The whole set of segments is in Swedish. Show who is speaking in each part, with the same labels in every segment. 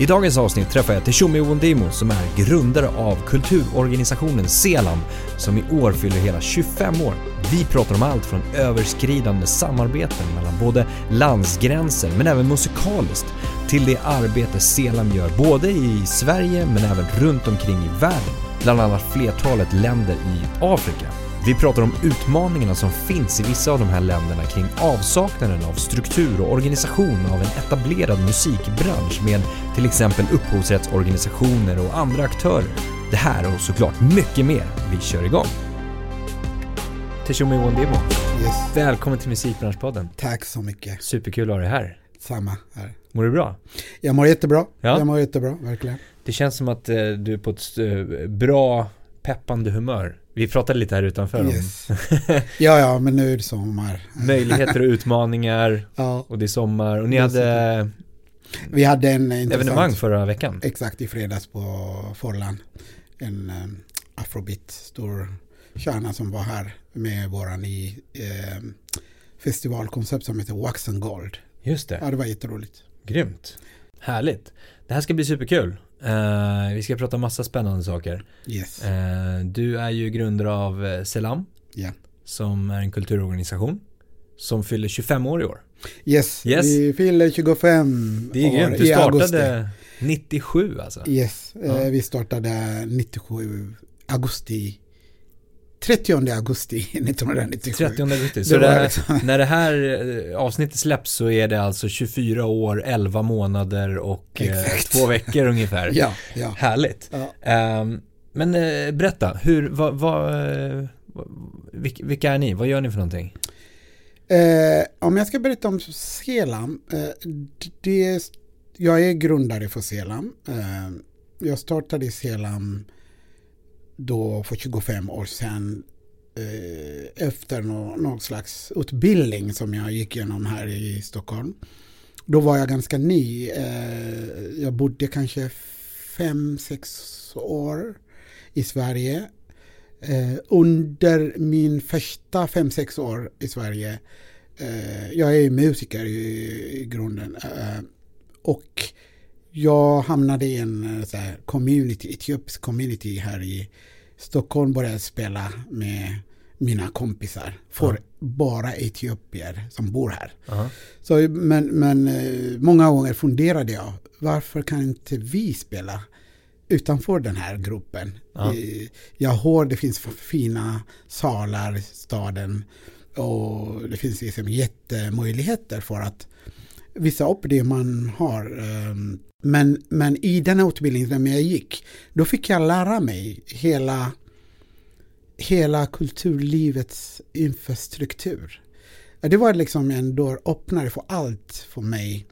Speaker 1: I dagens avsnitt träffar jag Teshumi Wondimo som är grundare av kulturorganisationen Selam som i år fyller hela 25 år. Vi pratar om allt från överskridande samarbeten mellan både landsgränser men även musikaliskt till det arbete Selam gör både i Sverige men även runt omkring i världen, bland annat flertalet länder i Afrika. Vi pratar om utmaningarna som finns i vissa av de här länderna kring avsaknaden av struktur och organisation av en etablerad musikbransch med till exempel upphovsrättsorganisationer och andra aktörer. Det här och såklart mycket mer. Vi kör igång! Teshome Wondebo,
Speaker 2: Yes.
Speaker 1: välkommen till Musikbranschpodden.
Speaker 2: Tack så mycket.
Speaker 1: Superkul att ha dig här.
Speaker 2: Samma här.
Speaker 1: Mår du bra?
Speaker 2: Jag mår jättebra.
Speaker 1: Ja.
Speaker 2: Jag mår jättebra, verkligen.
Speaker 1: Det känns som att eh, du är på ett eh, bra, peppande humör. Vi pratade lite här utanför
Speaker 2: Yes.
Speaker 1: om
Speaker 2: Ja, ja, men nu är det sommar.
Speaker 1: möjligheter och utmaningar
Speaker 2: Ja,
Speaker 1: och det är sommar och ni hade
Speaker 2: vi hade en
Speaker 1: evenemang förra veckan.
Speaker 2: Exakt, i fredags på Forlan. En um, afrobeat, stor kärna som var här med våran i eh, festivalkoncept som heter Wax and Gold.
Speaker 1: Just det,
Speaker 2: Ja, det var jätteroligt.
Speaker 1: grymt. Härligt. Det här ska bli superkul. Eh, vi ska prata massa spännande saker.
Speaker 2: Yes.
Speaker 1: Eh, du är ju grundare av eh, Selam,
Speaker 2: Ja.
Speaker 1: som är en kulturorganisation som fyller 25 år i år.
Speaker 2: Yes,
Speaker 1: Yes.
Speaker 2: vi fyller 25
Speaker 1: Det är
Speaker 2: år
Speaker 1: grymt. Du
Speaker 2: i augusti.
Speaker 1: startade 97 alltså.
Speaker 2: Yes, eh, vi startade 97 augusti 30 augusti 1997.
Speaker 1: 30 augusti.
Speaker 2: Det
Speaker 1: Så
Speaker 2: var
Speaker 1: det,
Speaker 2: liksom-
Speaker 1: när det här eh, avsnittet släpps så är det alltså 24 år, 11 månader och eh, två veckor ungefär.
Speaker 2: Ja, ja.
Speaker 1: Härligt.
Speaker 2: ja.
Speaker 1: Ehm, men eh, berätta, hur, vad, eh, vad- vilka, vilka är ni? Vad gör ni för någonting?
Speaker 2: Eh, om jag ska berätta om Selam. Eh, det, jag är grundare för Selam. Eh, jag startade Selam då för 25 år sedan eh, efter någon slags utbildning som jag gick igenom här i Stockholm. Då var jag ganska ny. Eh, jag bodde kanske fem, sex år i Sverige. Eh, under min första fem, sex år i Sverige eh, jag är musiker i, i grunden eh, och jag hamnade i en eh, så här, community, etiopisk community här i Stockholm började spela med mina kompisar för
Speaker 1: Ja.
Speaker 2: bara etiopier som bor här. Så, men men eh, många gånger funderade jag, varför kan inte vi spela utanför den här gruppen?
Speaker 1: Ja.
Speaker 2: Jag hör det finns fina salar i staden och det finns liksom jättemöjligheter för att visa upp det man har. Ehm, men, men i den här utbildningen när jag gick, då fick jag lära mig hela, hela kulturlivets infrastruktur. Det var liksom en dörröppnare för allt för mig.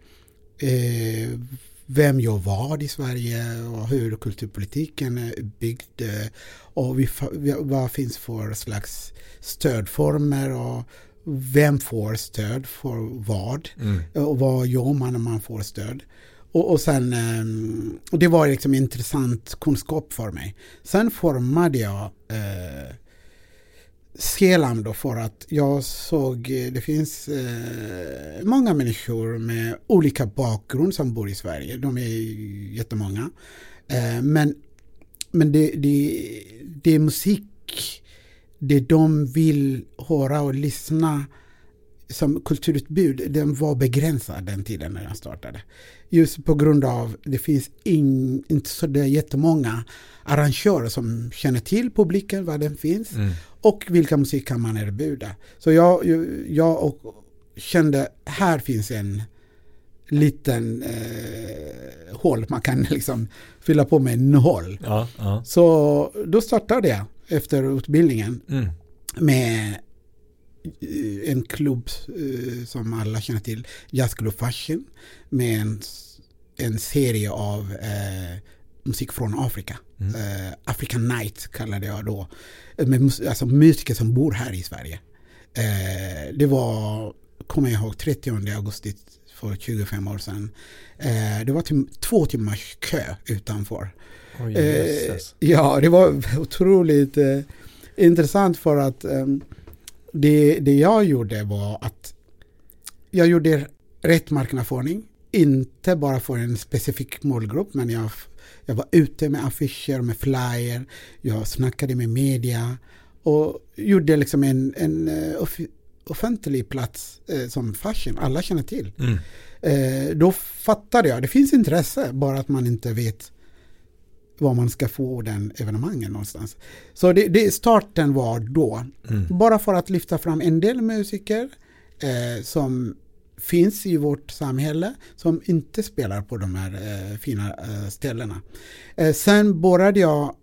Speaker 2: Eh, vem jag var i Sverige och hur kulturpolitiken är byggd eh, och vad finns för slags stödformer och vem får stöd för vad
Speaker 1: Mm.
Speaker 2: och vad gör man när man får stöd. Och, och sen, ehm, och det var liksom intressant kunskap för mig. Sen formade jag eh, Selam då för att jag såg, eh, det finns eh, många människor med olika bakgrund som bor i Sverige. De är jättemånga. Eh, men men det, det, det är musik, det de vill höra och lyssna som kulturutbud, den var begränsad den tiden när jag startade. Just på grund av det finns in, inte så det är jättemånga arrangörer som känner till publiken, vad den finns
Speaker 1: Mm.
Speaker 2: och vilka musik kan man erbjuda. Så jag, jag, och, kände här finns en liten eh, hål man kan liksom fylla på med en hål.
Speaker 1: Ja, ja.
Speaker 2: Så då startade jag efter utbildningen
Speaker 1: Mm.
Speaker 2: med eh, en klubb eh, som alla känner till, Jazz Club Fashion, med en, en serie av eh, musik från Afrika.
Speaker 1: Mm.
Speaker 2: Eh, African Night kallade jag då. Med alltså musiker som bor här i Sverige. Eh, det var kommer jag ihåg, 30 augusti för 25 år sedan. Eh, det var tim två timmars kö utanför.
Speaker 1: Oj,
Speaker 2: eh, ja, det var otroligt eh, intressant för att ehm, det, det jag gjorde var att jag gjorde rätt marknadsföring. Inte bara för en specifik målgrupp, men jag, jag var ute med affischer, med flyer, jag snackade med media och gjorde liksom en, en uh, offentlig plats uh, som fashion, alla känner till. Mm. Uh, då fattade jag, det finns intresse, bara att man inte vet var man ska få den evenemangen någonstans. Så det, det starten var då. Mm. Bara för att lyfta fram en del musiker eh, som finns i vårt samhälle som inte spelar på de här eh, fina eh, ställena. Eh, sen började jag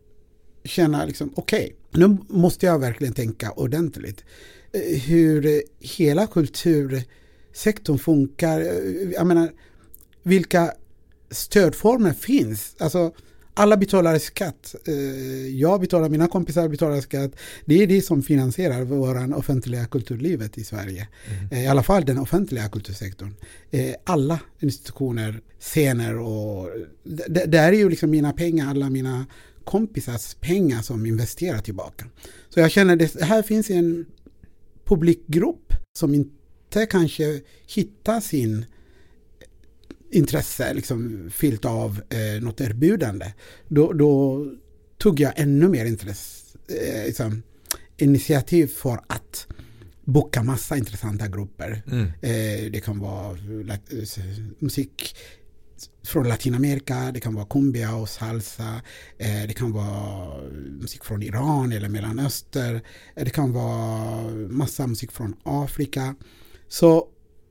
Speaker 2: känna liksom okej, okay, nu måste jag verkligen tänka ordentligt. Eh, hur hela kultursektorn funkar. Eh, jag menar, vilka stödformer finns? Alltså, alla betalar skatt. Eh, jag betalar, mina kompisar betalar skatt. Det är det som finansierar våran offentliga kulturlivet i Sverige. Mm. Eh, I alla fall den offentliga kultursektorn. Eh, alla institutioner, scener och det är ju liksom mina pengar, alla mina kompisars pengar som investerar tillbaka. Så jag känner att här finns en publikgrupp som inte kanske hittar sin intresse liksom fyllt av eh, något erbjudande. Då, då, tog jag ännu mer intresse, eh, liksom, initiativ för att boka massa intressanta grupper. Mm. Eh, det kan vara eh, musik från Latinamerika, det kan vara cumbia och salsa, eh, det kan vara musik från Iran eller Mellanöster, eh, det kan vara massa musik från Afrika. Så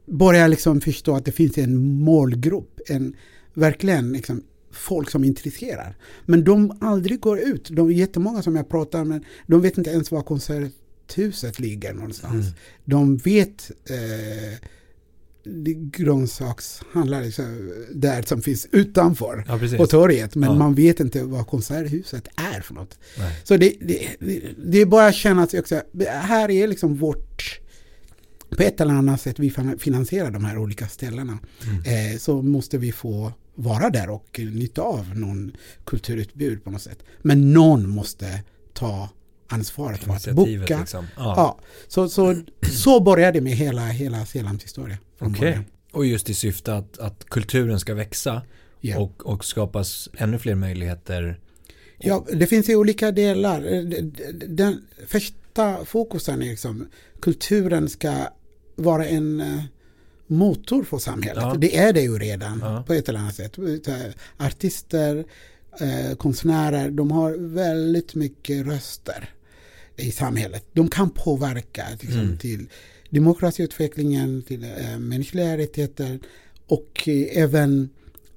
Speaker 2: börjar liksom förstå att det finns en målgrupp, en verkligen liksom folk som intresserar. Men de aldrig går ut. De är jättemånga som jag pratar med, de vet inte ens var konserthuset ligger någonstans. Mm. De vet eh, grönsakshandlare där som finns utanför ja, på torget. Men ja. man vet inte vad konserthuset är för något. Nej. Så det, det, det, är bara att känna att också, här är liksom vårt på ett eller annat sätt vi finansierar de här olika ställena mm. eh, så måste vi få vara där och nytta av någon kulturutbud på något sätt. Men någon måste ta ansvaret för att boka. Liksom. Ja. ja. så, så, så började det med hela, hela Selams historia.
Speaker 1: Okay. Och just i syfte att, att kulturen ska växa ja. och, och skapas ännu fler möjligheter.
Speaker 2: Ja, det finns ju olika delar. Den första fokusen är liksom kulturen ska vara en eh, motor för samhället. Ja. Det är det ju redan ja. på ett eller annat sätt. Artister, eh, konstnärer, de har väldigt mycket röster i samhället. De kan påverka liksom, mm. till demokratiutvecklingen, till eh, mänskliga rättigheter och eh, även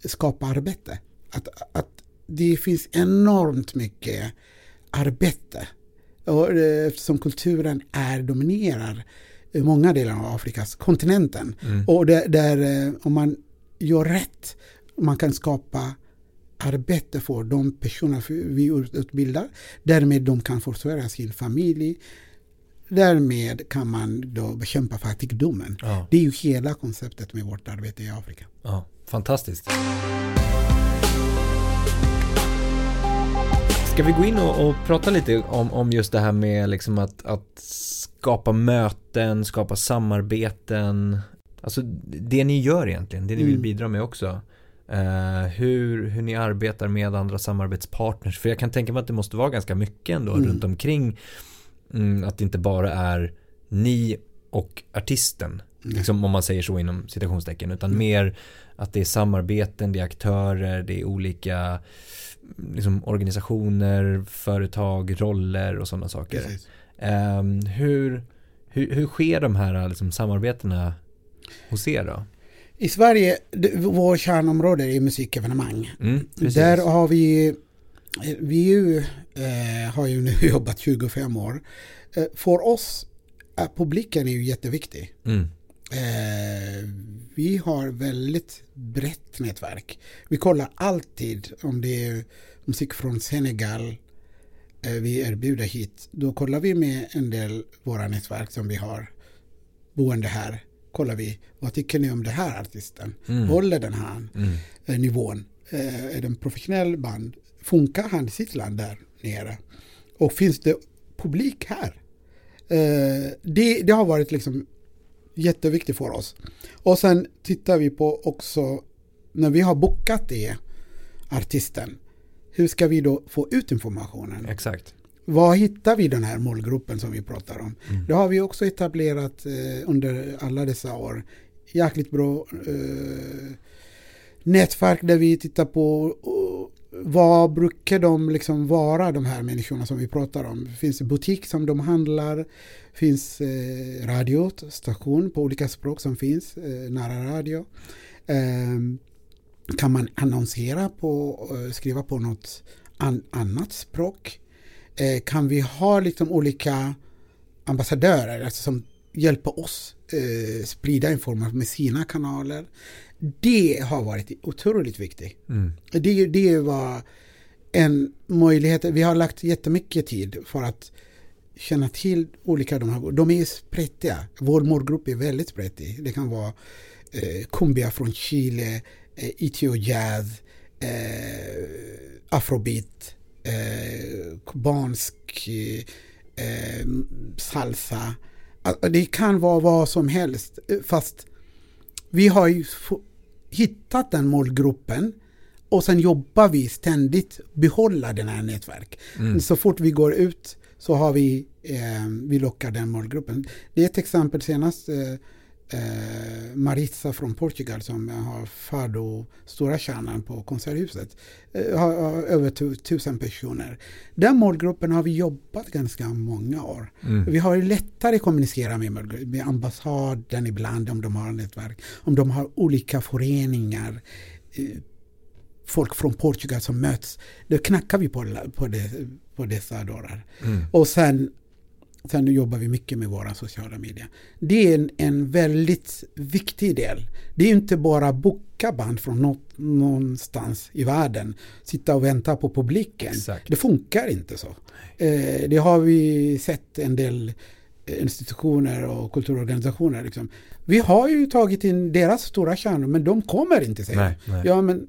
Speaker 2: skapa arbete. Att, att det finns enormt mycket arbete och, eh, eftersom kulturen är dominerar många delar av Afrikas kontinenten. Mm. Och där, där, eh, om man gör rätt, man kan skapa arbete för de personer vi utbildar. Därmed de kan försörja sin familj. Därmed kan man då bekämpa fattigdomen. Ja. Det är ju hela konceptet med vårt arbete i Afrika.
Speaker 1: Ja, fantastiskt. Ska vi gå in och, och prata lite om, om just det här med liksom att, att skapa möten, skapa samarbeten. Alltså det ni gör egentligen, det ni vill mm. bidra med också. Uh, hur, hur ni arbetar med andra samarbetspartners. För jag kan tänka mig att det måste vara ganska mycket ändå mm. runt omkring. Mm, att det inte bara är ni och artisten. Liksom, om man säger så inom citationstecken. Utan mm. mer att det är samarbeten, det är aktörer, det är olika liksom, organisationer, företag, roller och sådana saker. Um, hur, hur, hur sker de här liksom, samarbetena hos er då?
Speaker 2: I Sverige, vår kärnområde är musikevenemang. Mm, Där har vi, vi ju, eh, har ju nu jobbat 25 år. Eh, för oss, eh, publiken är ju jätteviktig. Mm. Eh, vi har väldigt brett nätverk. Vi kollar alltid om det är musik från Senegal, Eh, vi erbjuder hit, då kollar vi med en del våra nätverk som vi har boende här. kollar vi, vad tycker ni om det här artisten?
Speaker 1: Mm.
Speaker 2: Håller den här
Speaker 1: Mm.
Speaker 2: eh, nivån? Eh, är den professionell band? Funkar han i sitt land där nere? Och finns det publik här? Det, det har varit liksom jätteviktigt för oss. Och sen tittar vi på också när vi har bokat det artisten. Hur ska vi då få ut informationen?
Speaker 1: Exakt.
Speaker 2: Var hittar vi den här målgruppen som vi pratar om?
Speaker 1: Mm.
Speaker 2: Det har vi också etablerat eh, under alla dessa år. Jäkligt bra eh, nätverk där vi tittar på eh, vad brukar de liksom vara de här människorna som vi pratar om? Finns det butik som de handlar? Finns eh, radiostation på olika språk som finns, eh, nära radio. Eh, kan man annonsera på, eh, skriva på något an, annat språk? Eh, kan vi ha liksom olika ambassadörer alltså som hjälper oss eh, sprida information med sina kanaler? Det har varit otroligt viktigt.
Speaker 1: Mm.
Speaker 2: Det, det var en möjlighet. Vi har lagt jättemycket tid för att känna till olika de här. De är sprättiga. Vår målgrupp är väldigt sprättig. Det kan vara eh, kumbia från Chile, eh, Itio jazz, eh, afrobeat, eh, kubansk eh, salsa. Alltså, Det kan vara vad som helst. Fast vi har ju hittat den målgruppen och sen jobbar vi ständigt behålla den här nätverk.
Speaker 1: Mm.
Speaker 2: Så fort vi går ut så har vi, eh, vi lockar den målgruppen. Det är ett exempel senast eh, eh, Maritza från Portugal som har Fado Stora Kärnan på Konserthuset. Eh, har, har över tu, tusen personer. Den målgruppen har vi jobbat ganska många år.
Speaker 1: Mm.
Speaker 2: Vi har lättare att kommunicera med, med ambassaden ibland om de har nätverk. Om de har olika föreningar. Eh, Folk från Portugal som möts. Då knackar vi på, på, det, på dessa dörrar.
Speaker 1: Mm.
Speaker 2: Och sen, sen jobbar vi mycket med våra sociala medier. Det är en, en väldigt viktig del. Det är inte bara boka band från något, någonstans i världen. Sitta och vänta på publiken.
Speaker 1: Exakt.
Speaker 2: Det funkar inte så. Eh, det har vi sett en del institutioner och kulturorganisationer. Liksom. Vi har ju tagit in deras stora kärnor men de kommer inte säger
Speaker 1: Nej, nej.
Speaker 2: Ja men,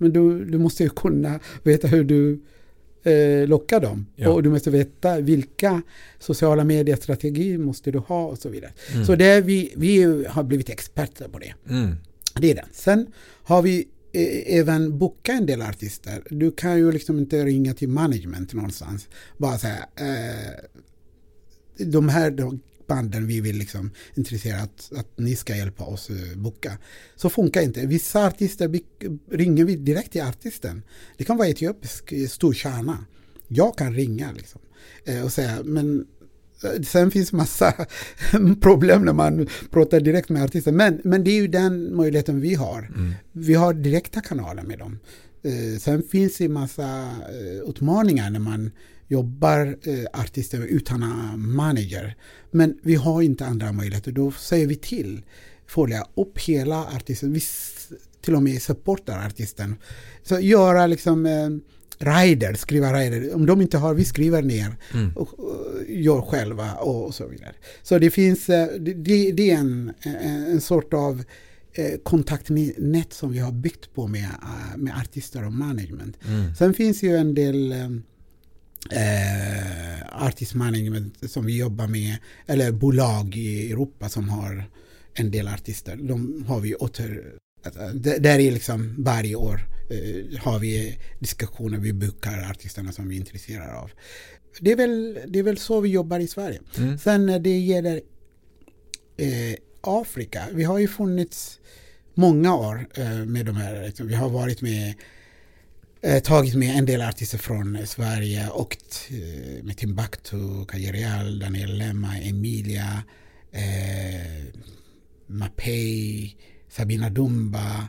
Speaker 2: men du, du måste ju kunna veta hur du eh, lockar dem.
Speaker 1: Ja.
Speaker 2: Och du måste veta vilka sociala mediestrategier måste du ha och så vidare.
Speaker 1: Mm.
Speaker 2: Så det vi, vi har blivit experter på det.
Speaker 1: Mm.
Speaker 2: Det är det. Sen har vi eh, även bokat en del artister. Du kan ju liksom inte ringa till management någonstans. Bara säga eh, de här de banden vi vill liksom intressera att, att ni ska hjälpa oss eh, boka. Så funkar inte. Vissa artister ringer vi direkt till artisten. Det kan vara etiopisk eh, storkärna. Jag kan ringa liksom eh, och säga men Sen finns massa problem när man pratar direkt med artister. Men, men det är ju den möjligheten vi har.
Speaker 1: Mm.
Speaker 2: Vi har direkta kanaler med dem. Eh, sen finns det massa eh, utmaningar när man jobbar eh, artister utan en manager. Men vi har inte andra möjligheter. Då säger vi till, följa upp hela artisten. Vi till och med supportar artisten. Så göra liksom rider, skriva rider. Om de inte har, vi skriver ner
Speaker 1: Mm.
Speaker 2: och, gör själva och, så vidare. Så det finns, det, det är en, en, en sort av kontaktnät som vi har byggt på med, eh, med artister och management.
Speaker 1: Mm.
Speaker 2: Sen finns ju en del eh, eh, artist management som vi jobbar med, eller bolag i Europa som har en del artister. De har vi åter, där är liksom varje år eh, har vi diskussioner, vi bokar artisterna som vi är intresserade av. Det är väl, det är väl så vi jobbar i Sverige.
Speaker 1: Mm.
Speaker 2: Sen när det gäller eh, Afrika, vi har ju funnits många år eh, med de här, liksom. vi har varit med eh, tagit med en del artister från Sverige och eh, med Timbuktu, Kajerial, Daniel Lemma, Emilia, eh, Mapei, Sabina Dumba.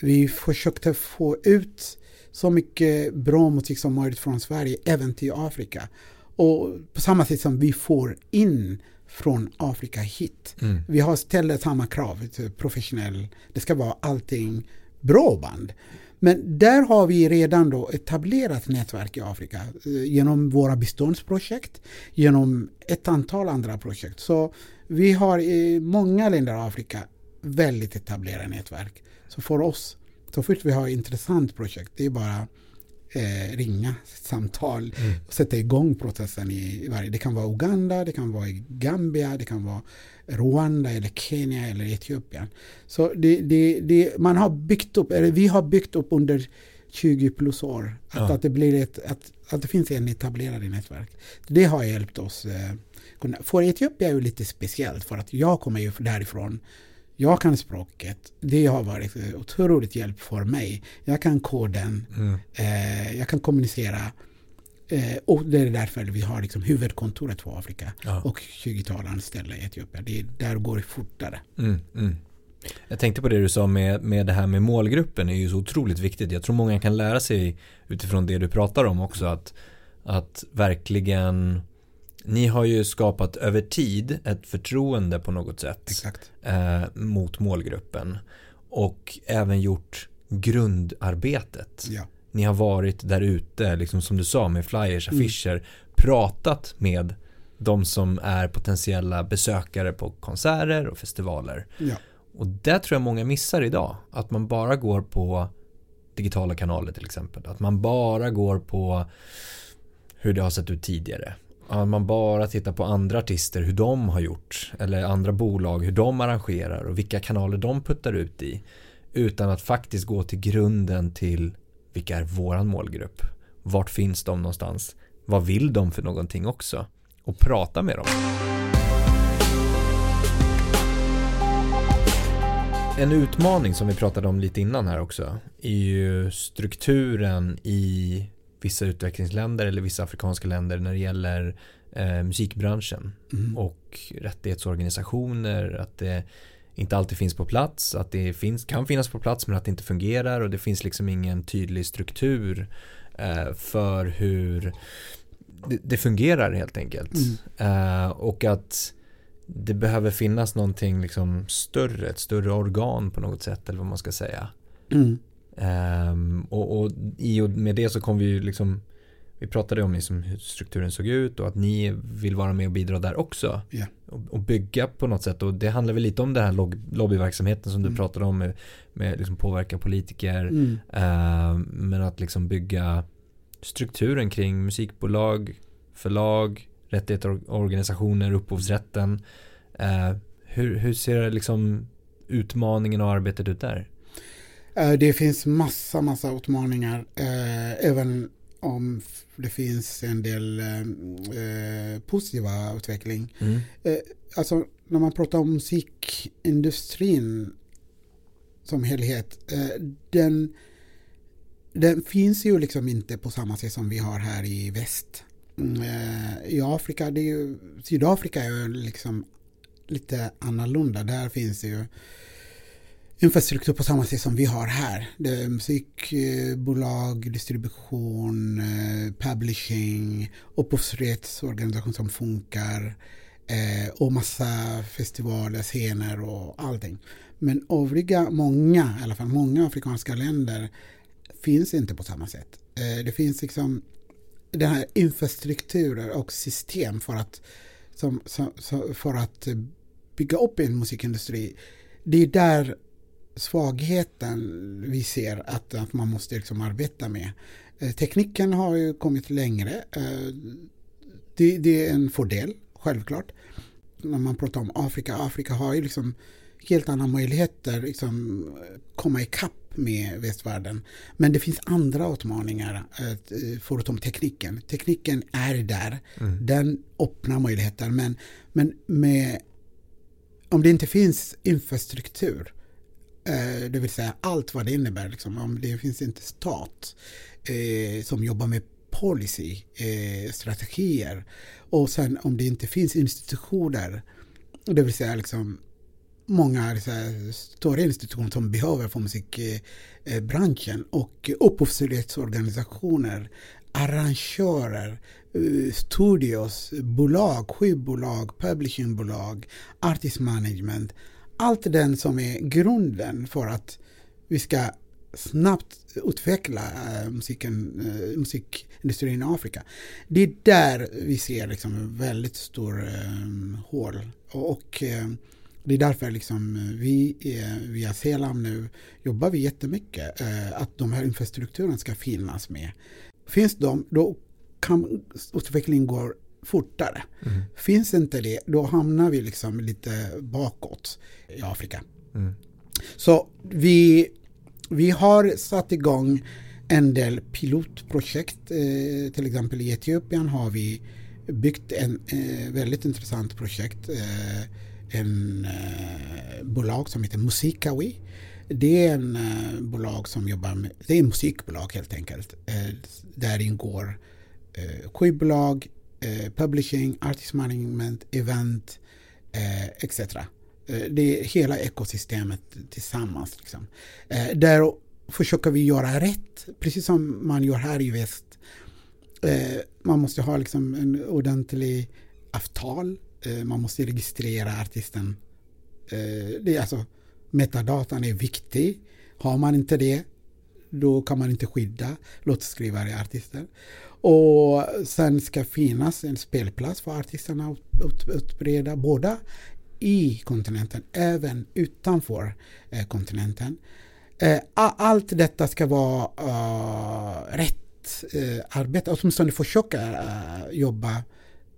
Speaker 2: Vi försökte få ut så mycket bra musik som möjligt från Sverige även till Afrika. Och på samma sätt som vi får in från Afrika hit.
Speaker 1: Mm.
Speaker 2: Vi har ställt samma krav, professionell, det ska vara allting bra band. Men där har vi redan då etablerat nätverk i Afrika eh, genom våra biståndsprojekt, genom ett antal andra projekt. Så Vi har i många länder av Afrika väldigt etablerade nätverk. Så för oss, så fort vi har ett intressant projekt, det är bara eh, ringa samtal mm. och sätta igång processen i varje. Det kan vara Uganda, det kan vara i Gambia, det kan vara Rwanda eller Kenya eller Etiopien. Så det, det, det, man har byggt upp, eller vi har byggt upp under 20 plus år. Att, ja. att, det, blir ett, att, att det finns en etablerad nätverk. Det har hjälpt oss. Eh, för Etiopien är ju lite speciellt för att jag kommer ju därifrån. Jag kan språket. Det har varit otroligt hjälp för mig. Jag kan koden. Mm. Eh, jag kan kommunicera. Eh, och det är därför vi har liksom huvudkontoret för Afrika. Ja. Och 20-tal anställda i Etiopien. Det, där går det fortare. Mm, mm.
Speaker 1: Jag tänkte på det du sa med, med det här med målgruppen är ju så otroligt viktigt. Jag tror många kan lära sig utifrån det du pratar om också att, att verkligen ni har ju skapat över tid ett förtroende på något sätt eh, mot målgruppen och även gjort grundarbetet. Ja. Ni har varit där ute, liksom som du sa med flyers, mm. affischer, mm. pratat med de som är potentiella besökare på konserter och festivaler. Ja. Och det tror jag många missar idag. Att man bara går på digitala kanaler till exempel. Att man bara går på hur det har sett ut tidigare. Att man bara tittar på andra artister, hur de har gjort. Eller andra bolag, hur de arrangerar och vilka kanaler de puttar ut i. Utan att faktiskt gå till grunden till vilka är våran målgrupp? Vart finns de någonstans? Vad vill de för någonting också? Och prata med dem. En utmaning som vi pratade om lite innan här också är ju strukturen i vissa utvecklingsländer eller vissa afrikanska länder när det gäller eh, musikbranschen mm. och rättighetsorganisationer, att det inte alltid finns på plats, att det finns, kan finnas på plats men att det inte fungerar och det finns liksom ingen tydlig struktur eh, för hur det, det, fungerar helt enkelt. Mm. Eh, och att det behöver finnas någonting liksom större, ett större organ på något sätt eller vad man ska säga. Mm. Um, och, och, i och med det så kom vi ju liksom vi pratade om liksom hur strukturen såg ut och att ni vill vara med och bidra där också. Yeah. Och, och, bygga på något sätt. Och det handlar väl lite om den här lobbyverksamheten som mm. du pratade om med, med liksom påverka politiker. Mm. Uh, men att liksom bygga strukturen kring musikbolag, förlag, rättighetsorganisationer, upphovsrätten. Uh, hur, hur ser liksom utmaningen och arbetet ut där?
Speaker 2: Eh, det finns massa, massa utmaningar. Eh, även om det finns en del eh, positiva utveckling. Mm. Alltså när man pratar om musikindustrin som helhet. Den, den finns ju liksom inte på samma sätt som vi har här i väst. Mm, I Afrika, det är ju, Sydafrika är ju liksom lite annorlunda. Där finns det ju infrastruktur på samma sätt som vi har här. Det är musikbolag, distribution, eh, publishing, upphovsrättsorganisation som funkar eh, och massa festivaler, scener och allting. Men övriga, många, i alla fall många afrikanska länder finns inte på samma sätt. Eh, det finns liksom den här infrastrukturer och system för att, som, för att bygga upp en musikindustri. Det är där svagheten vi ser att, att man måste liksom arbeta med. Eh, tekniken har ju kommit längre. Eh, det, det, är en fördel, självklart. När man pratar om Afrika, Afrika har ju liksom helt andra möjligheter liksom komma ikapp med västvärlden. Men det finns andra utmaningar eh, förutom tekniken. Tekniken är där, mm. den öppnar möjligheter men, men med, om det inte finns infrastruktur Eh, Eh, det vill säga allt vad det innebär. Liksom. Om det finns inte stat eh, som jobbar med policy, eh, strategier och sen om det inte finns institutioner, det vill säga liksom många här, stora institutioner som behöver för musikbranschen eh, eh, och upphovsrättsorganisationer, arrangörer, studios, bolag, skivbolag, publishingbolag, artist management allt den som är grunden för att vi ska snabbt utveckla eh, musiken, eh, musikindustrin i Afrika. Det är där vi ser liksom väldigt stor um, hål. Och, det är därför liksom vi via Selam nu jobbar vi jättemycket att de här infrastrukturen ska finnas med. Finns de, då kan utvecklingen gå fortare. Mm. Finns inte det, då hamnar vi liksom lite bakåt i Afrika. Mm. Så vi, vi har satt igång en del pilotprojekt. Eh, till exempel i Etiopien har vi byggt en eh, väldigt intressant projekt. Eh, en eh, bolag som heter Musikawi. Det är en eh, bolag som jobbar med, det är musikbolag helt enkelt. Eh, där ingår eh, skivbolag, eh, publishing, artist management, event eh, etc. Eh, det är hela ekosystemet tillsammans. Liksom. Eh, där försöker vi göra rätt, precis som man gör här i väst. Eh, man måste ha liksom en ordentlig avtal, eh, man måste registrera artisten. Eh, det är alltså, metadatan är viktig. Har man inte det, då kan man inte skydda låtskrivare artister. Och sen ska finnas en spelplats för artisterna att utbreda båda i kontinenten, även utanför eh, kontinenten. Eh, allt detta ska vara uh, rätt uh, arbete, åtminstone försöka uh, jobba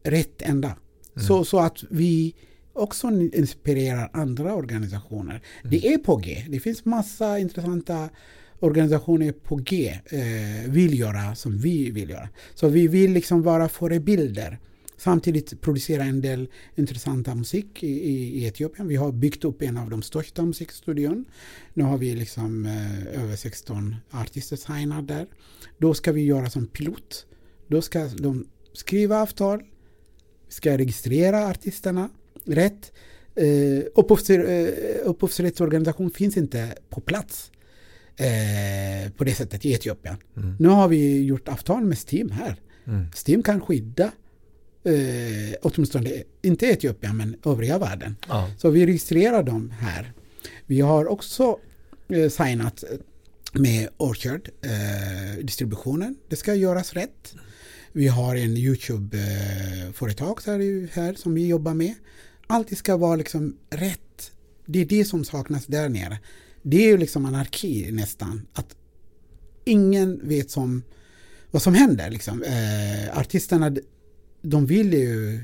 Speaker 2: rätt ända. Mm. Så, så att vi också inspirerar andra organisationer. Mm. Det är på G. Det finns massa intressanta organisationer på G eh, vill göra som vi vill göra. Så vi vill liksom vara förebilder. Samtidigt producera en del intressanta musik i, i, Etiopien. Vi har byggt upp en av de största musikstudion. Nu har vi liksom eh, över 16 artister signade där. Då ska vi göra som pilot. Då ska de skriva avtal, ska registrera artisterna rätt. Eh, eh, upphovsrättsorganisation finns inte på plats eh, på det sättet i Etiopien. Mm. Nu har vi gjort avtal med Steam här. Mm. Steam kan skydda eh, åtminstone inte Etiopien men övriga världen. Ja. Så vi registrerar dem här. Vi har också eh, signat med Orchard, eh, distributionen. Det ska göras rätt. Vi har en YouTube-företag här, här som vi jobbar med. Allt ska vara liksom rätt. Det är det som saknas där nere det är ju liksom anarki nästan. Att ingen vet som, vad som händer. Liksom. Eh, artisterna, de vill ju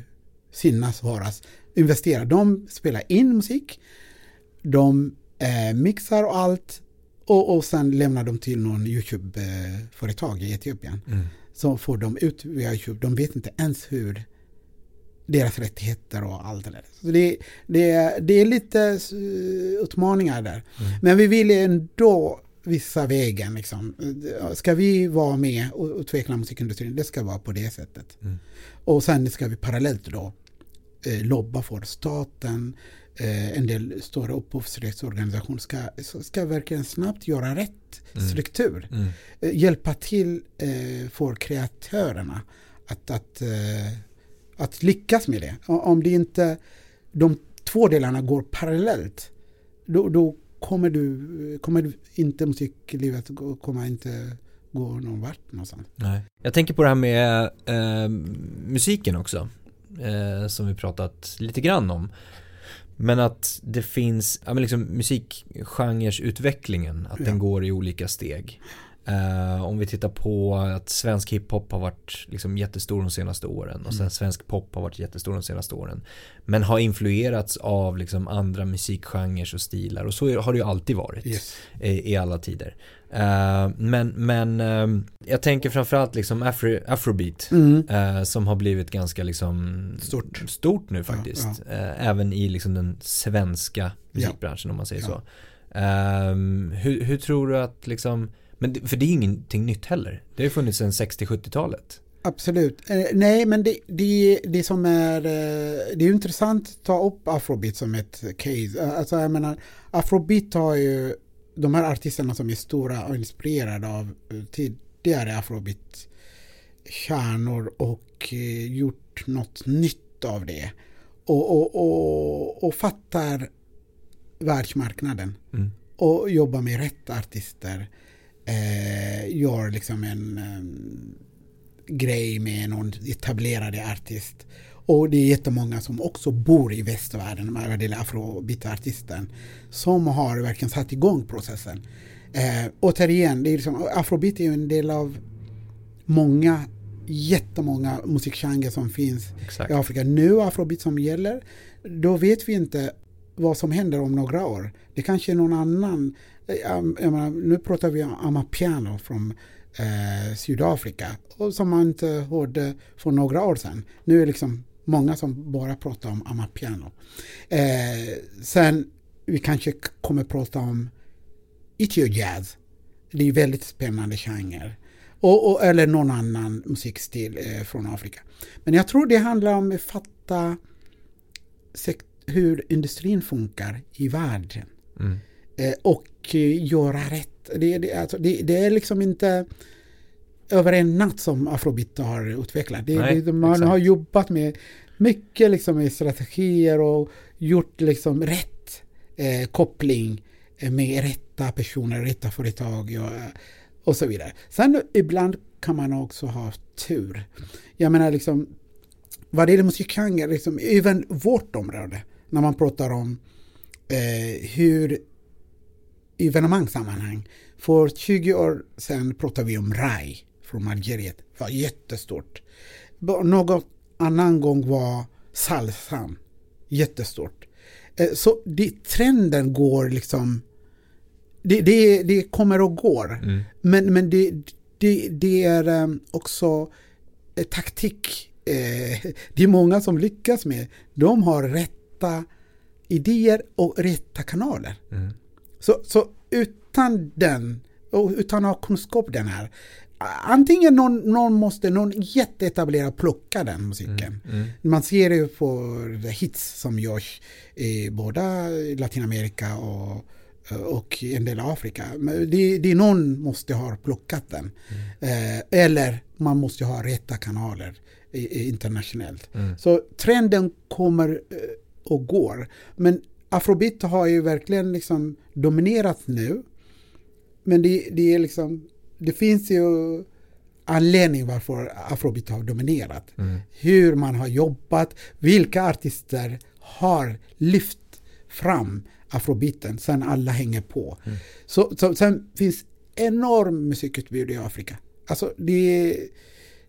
Speaker 2: synas, höras, investera. De spelar in musik, de eh, mixar och allt och, och sen lämnar de till någon YouTube-företag i Etiopien. Mm. Så får de ut via YouTube. De vet inte ens hur deras rättigheter och allt det där. Så det, det, det är lite utmaningar där. Mm. Men vi vill ändå vissa vägen. Liksom. Ska vi vara med och utveckla musikindustrin, det ska vara på det sättet. Mm. Och sen ska vi parallellt då eh, lobba för staten, eh, en del stora upphovsrättsorganisationer ska, ska verkligen snabbt göra rätt mm. struktur. Mm. Eh, hjälpa till eh, för kreatörerna att, att eh, att lyckas med det. Om det inte de två delarna går parallellt då, då kommer, du, kommer du inte musiklivet kommer inte gå någon vart någonstans.
Speaker 1: Nej. Jag tänker på det här med eh, musiken också. Eh, som vi pratat lite grann om. Men att det finns, ja men liksom musikgenres utvecklingen, att ja. den går i olika steg. Uh, om vi tittar på att svensk hiphop har varit liksom jättestor de senaste åren och sen mm. svensk pop har varit jättestor de senaste åren. Men har influerats av liksom andra musikgenrer och stilar och så har det ju alltid varit yes. i, i, alla tider. Uh, men men uh, jag tänker framförallt liksom afro, afrobeat mm. som har blivit ganska liksom
Speaker 2: stort,
Speaker 1: stort nu faktiskt. Ja, ja. även i liksom den svenska musikbranschen ja. om man säger så. hur, hur tror du att liksom men för det är ingenting nytt heller. Det har ju funnits sedan 60-70-talet.
Speaker 2: Absolut. Eh, nej, men det, det, det som är, eh, det är intressant att ta upp afrobeat som ett case. Eh, alltså jag menar, afrobeat har ju de här artisterna som är stora och inspirerade av tidigare afrobeat kärnor och gjort något nytt av det. Och, och, och, och fattar världsmarknaden. Mm och jobbar med rätt artister. Eh, gör liksom en um, grej med någon etablerad artist. Och det är jättemånga som också bor i västvärlden, det gäller afrobeatartisten, som har verkligen satt igång processen. Eh, återigen, det är liksom, afrobeat är ju en del av många, jättemånga musikgenrer som finns Exakt. i Afrika. Nu är afrobeat som gäller. Då vet vi inte vad som händer om några år. Det kanske är någon annan. Eh, jag menar, nu pratar vi om Amapiano från eh, Sydafrika och som man inte hörde för några år sedan. Nu är det liksom många som bara pratar om Amapiano. Eh, sen vi kanske kommer prata om Ethio-jazz. Det är väldigt spännande genre. Och, och, eller någon annan musikstil eh, från Afrika. Men jag tror det handlar om att fatta hur industrin funkar i världen. Mm. Eh, och eh, göra rätt. Det, det, alltså, det, det, är liksom inte över en natt som afrobeat har utvecklat. Nej, man exakt. har jobbat med mycket liksom med strategier och gjort liksom rätt eh, koppling eh, med rätta personer, rätta företag och, och så vidare. Sen ibland kan man också ha tur. Jag menar liksom vad det gäller musikgenre, liksom, även vårt område, när man pratar om eh, hur evenemangssammanhang. För 20 år sedan pratade vi om RAI från Algeriet. Det var jättestort. Något annan gång var salsan. Jättestort. Eh, så det, trenden går liksom det, det, det kommer och går. Mm. Men, men det, det, det är um, också eh, taktik. Eh, det är många som lyckas med. De har rätta idéer och rätta kanaler. Mm. Så, så utan den, utan att ha kunskap den här, antingen någon, någon måste, någon jätteetablerad plocka den musiken. Mm, mm. Man ser det på hits som görs i båda Latinamerika och, och en del av Afrika. Det, det är någon måste ha plockat den. Mm. Eh, eller man måste ha rätta kanaler internationellt. Mm. Så trenden kommer eh, och går. Men afrobeat har ju verkligen liksom dominerat nu. Men det, det är liksom det finns ju anledning varför afrobeat har dominerat. Mm. Hur man har jobbat, vilka artister har lyft fram afrobeaten sen alla hänger på. Mm. Så, så, sen finns enorm musikutbud i Afrika. Alltså det,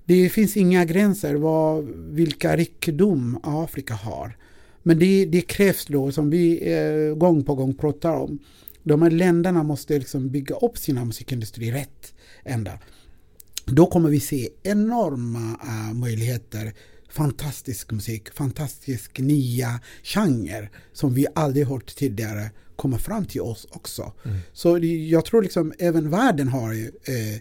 Speaker 2: det finns inga gränser vad, vilka rikedom Afrika har. Men det, det krävs då, som vi eh, gång på gång pratar om, de här länderna måste liksom bygga upp sina musikindustri rätt ända. Då kommer vi se enorma uh, möjligheter fantastisk musik, fantastisk nya genre som vi aldrig hört tidigare komma fram till oss också. Mm. Så jag tror liksom även världen har eh,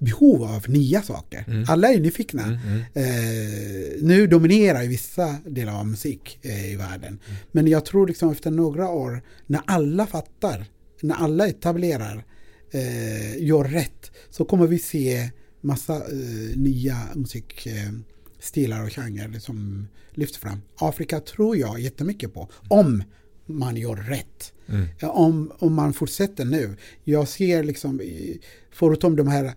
Speaker 2: behov av nya saker. Mm. Alla är nyfikna. Mm, mm. eh, nu dominerar vissa delar av musik eh, i världen. Mm. Men jag tror liksom efter några år när alla fattar, när alla etablerar eh, gör rätt så kommer vi se massa eh, nya musikstilar och genrer som lyfts fram. Afrika tror jag jättemycket på om man gör rätt. Mm. Om, om man fortsätter nu. Jag ser liksom, förutom de här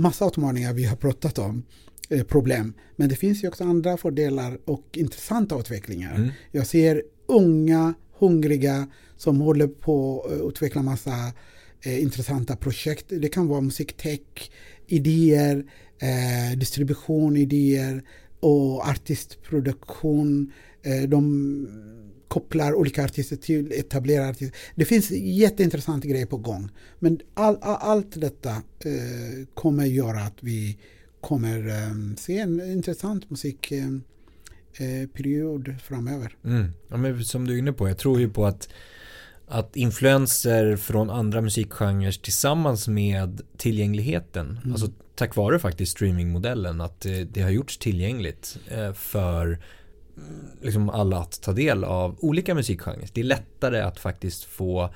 Speaker 2: massa utmaningar vi har pratat om, eh, problem. Men det finns ju också andra fördelar och intressanta utvecklingar. Mm. Jag ser unga, hungriga som håller på att utveckla massa eh, intressanta projekt. Det kan vara musiktech, idéer, eh, distribution, idéer och artistproduktion. Eh, de kopplar olika artister till etablerade artister. Det finns jätteintressanta grejer på gång. Men all, all, allt detta eh, kommer göra att vi kommer eh, se en intressant musikperiod eh, framöver.
Speaker 1: Mm. Ja, men som du är inne på, jag tror ju på att att influenser från andra musikgenrer tillsammans med tillgängligheten, mm. alltså tack vare faktiskt streamingmodellen, att det, det har gjorts tillgängligt eh, för mm, liksom alla att ta del av olika musikgenrer. Det är lättare att faktiskt få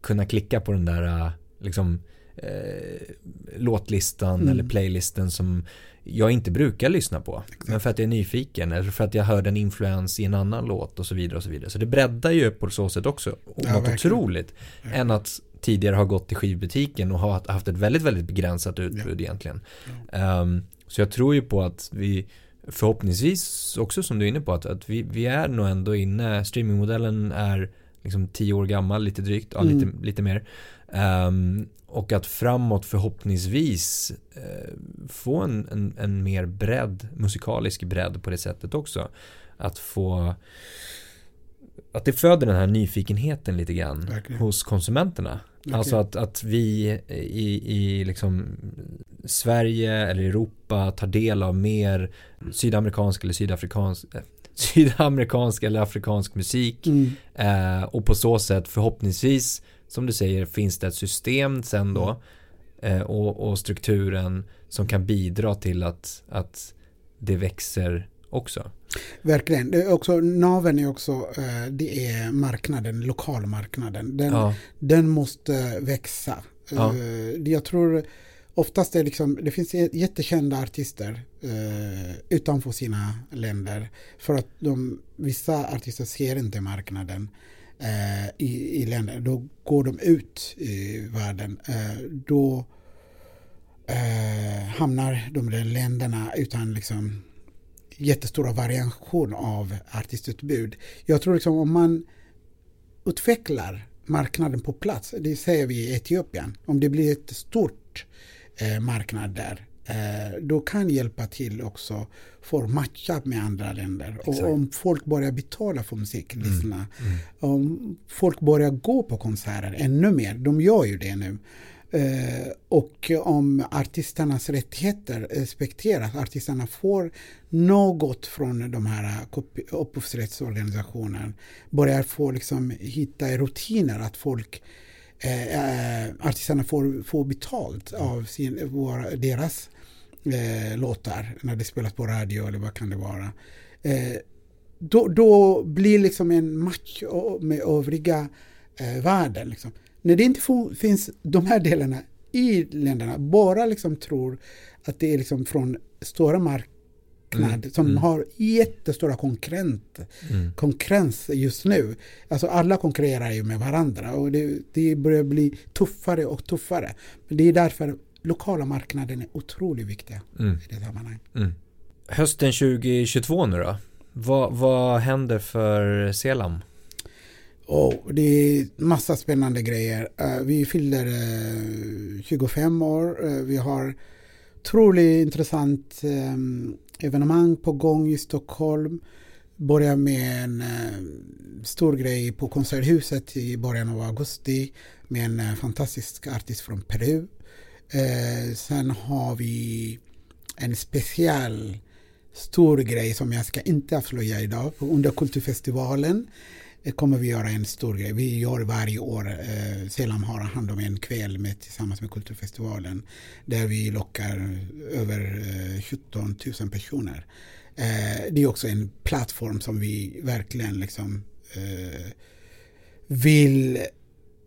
Speaker 1: kunna klicka på den där eh, liksom, eh, låtlistan mm. eller playlisten som jag inte brukar lyssna på. Exakt. Men för att jag är nyfiken eller för att jag hörde en influens i en annan låt och så vidare och så vidare. Så det breddar ju på så sätt också. Ja, något verkligen. otroligt. Verkligen. Än att tidigare har gått till skivbutiken och har haft ett väldigt, väldigt begränsat utbud ja. egentligen. Ja. Um, så jag tror ju på att vi förhoppningsvis också som du är inne på att, att vi, vi är nog ändå inne, streamingmodellen är liksom tio år gammal lite drygt, ja, mm. lite, lite mer. Um, och att framåt förhoppningsvis uh, få en, en, en, mer bredd, musikalisk bredd på det sättet också. Att få att det föder den här nyfikenheten lite grann Verkligen. hos konsumenterna. Okay. Alltså att, att vi i, i liksom Sverige eller Europa tar del av mer sydamerikansk eller sydafrikansk eh, sydamerikansk eller afrikansk musik mm. eh, och på så sätt förhoppningsvis som du säger finns det ett system sen då eh, och, och, strukturen som kan bidra till att, att det växer också.
Speaker 2: Verkligen. Det är också, naven är också eh, det är marknaden, lokalmarknaden. Den, ja. den måste växa. Ja. Eh, jag tror oftast är liksom, det finns jättekända artister eh, utanför sina länder. För att de, vissa artister ser inte marknaden eh, i, i länder. Då går de ut i världen. Eh, då hamnar de där länderna utan liksom jättestora variation av artistutbud. Jag tror liksom om man utvecklar marknaden på plats, det säger vi i Etiopien, om det blir ett stort eh, marknad där, eh, då kan hjälpa till också för att matcha med andra länder. Exakt. Och om folk börjar betala för musik, lyssna, mm. mm. om folk börjar gå på konserter ännu mer, de gör ju det nu, Eh, och om artisternas rättigheter respekteras, artisterna får något från de här upphovsrättsorganisationerna, börjar få liksom hitta rutiner att folk eh, eh, artisterna får, får betalt av sin, våra, deras eh, låtar när det spelas på radio eller vad kan det vara. Eh, då, då blir liksom en match med övriga eh, världen. Liksom. När det inte finns de här delarna i länderna, bara liksom tror att det är liksom från stora marknader mm. som mm. har jättestora konkurrent, mm. konkurrens just nu. Alltså alla konkurrerar ju med varandra och det, det börjar bli tuffare och tuffare. Men det är därför lokala marknaden är otroligt viktiga mm. i det sammanhanget.
Speaker 1: Mm. Hösten 2022 nu då? Vad, vad händer för Selam?
Speaker 2: Och det är massa spännande grejer. Uh, vi fyller eh, uh, 25 år. Uh, vi har otroligt intressant um, evenemang på gång i Stockholm. Börjar med en stor grej på Konserthuset i början av augusti med en fantastisk artist från Peru. sen har vi en speciell stor grej som jag ska inte avslöja idag under Kulturfestivalen kommer vi göra en stor grej. Vi gör varje år, eh, Selam har hand om en kväll med, tillsammans med Kulturfestivalen där vi lockar över eh, 17 000 personer. Eh, det är också en plattform som vi verkligen liksom eh, vill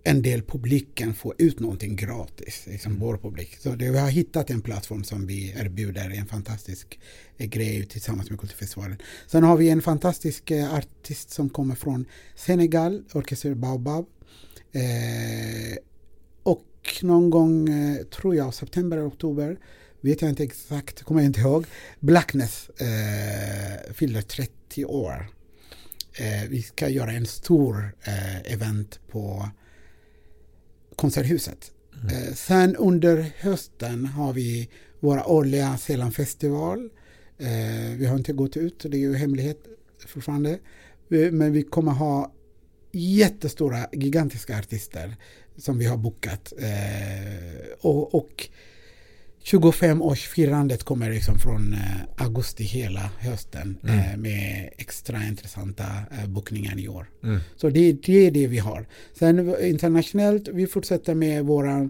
Speaker 2: en del publiken får ut någonting gratis, liksom mm. vår publik. Så det, vi har hittat en plattform som vi erbjuder en fantastisk eh, grej tillsammans med Kulturfestivalen. Sen har vi en fantastisk eh, artist som kommer från Senegal, Orkester Baobab. Eh, och någon gång, eh, tror jag, september eller oktober, vet jag inte exakt, kommer jag inte ihåg, Blackness eh, fyller 30 år. Eh, vi ska göra en stor event på Konserthuset. Mm. Eh, sen under hösten har vi våra årliga Selandfestival. Eh, vi har inte gått ut, det är ju hemlighet fortfarande. Men vi kommer ha jättestora, gigantiska artister som vi har bokat. Eh, och, och 25-årsfirandet kommer liksom från eh, augusti hela hösten mm. eh, med extra intressanta eh, bokningar i år. Mm. Så det, det, är det vi har. Sen internationellt, vi fortsätter med våra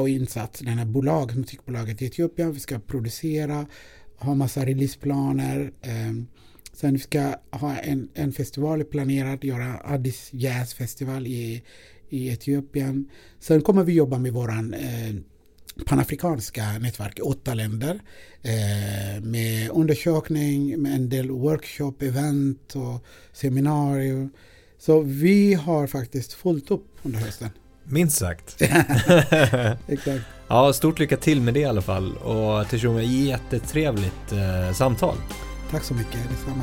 Speaker 2: och insats, den här bolag, musikbolaget i Etiopien. Vi ska producera, ha massa releaseplaner. Sen vi ska ha en, en festival planerad, göra Addis Jazz Festival i, i Etiopien. Sen kommer vi jobba med våran eh, panafrikanska nätverk i åtta länder eh, med undersökning, med en del workshop, event och seminarier. Så vi har faktiskt fullt upp under hösten.
Speaker 1: Minst sagt.
Speaker 2: Exakt.
Speaker 1: ja, stort lycka till med det i alla fall och och jättetrevligt eh, samtal.
Speaker 2: Tack så mycket, detsamma.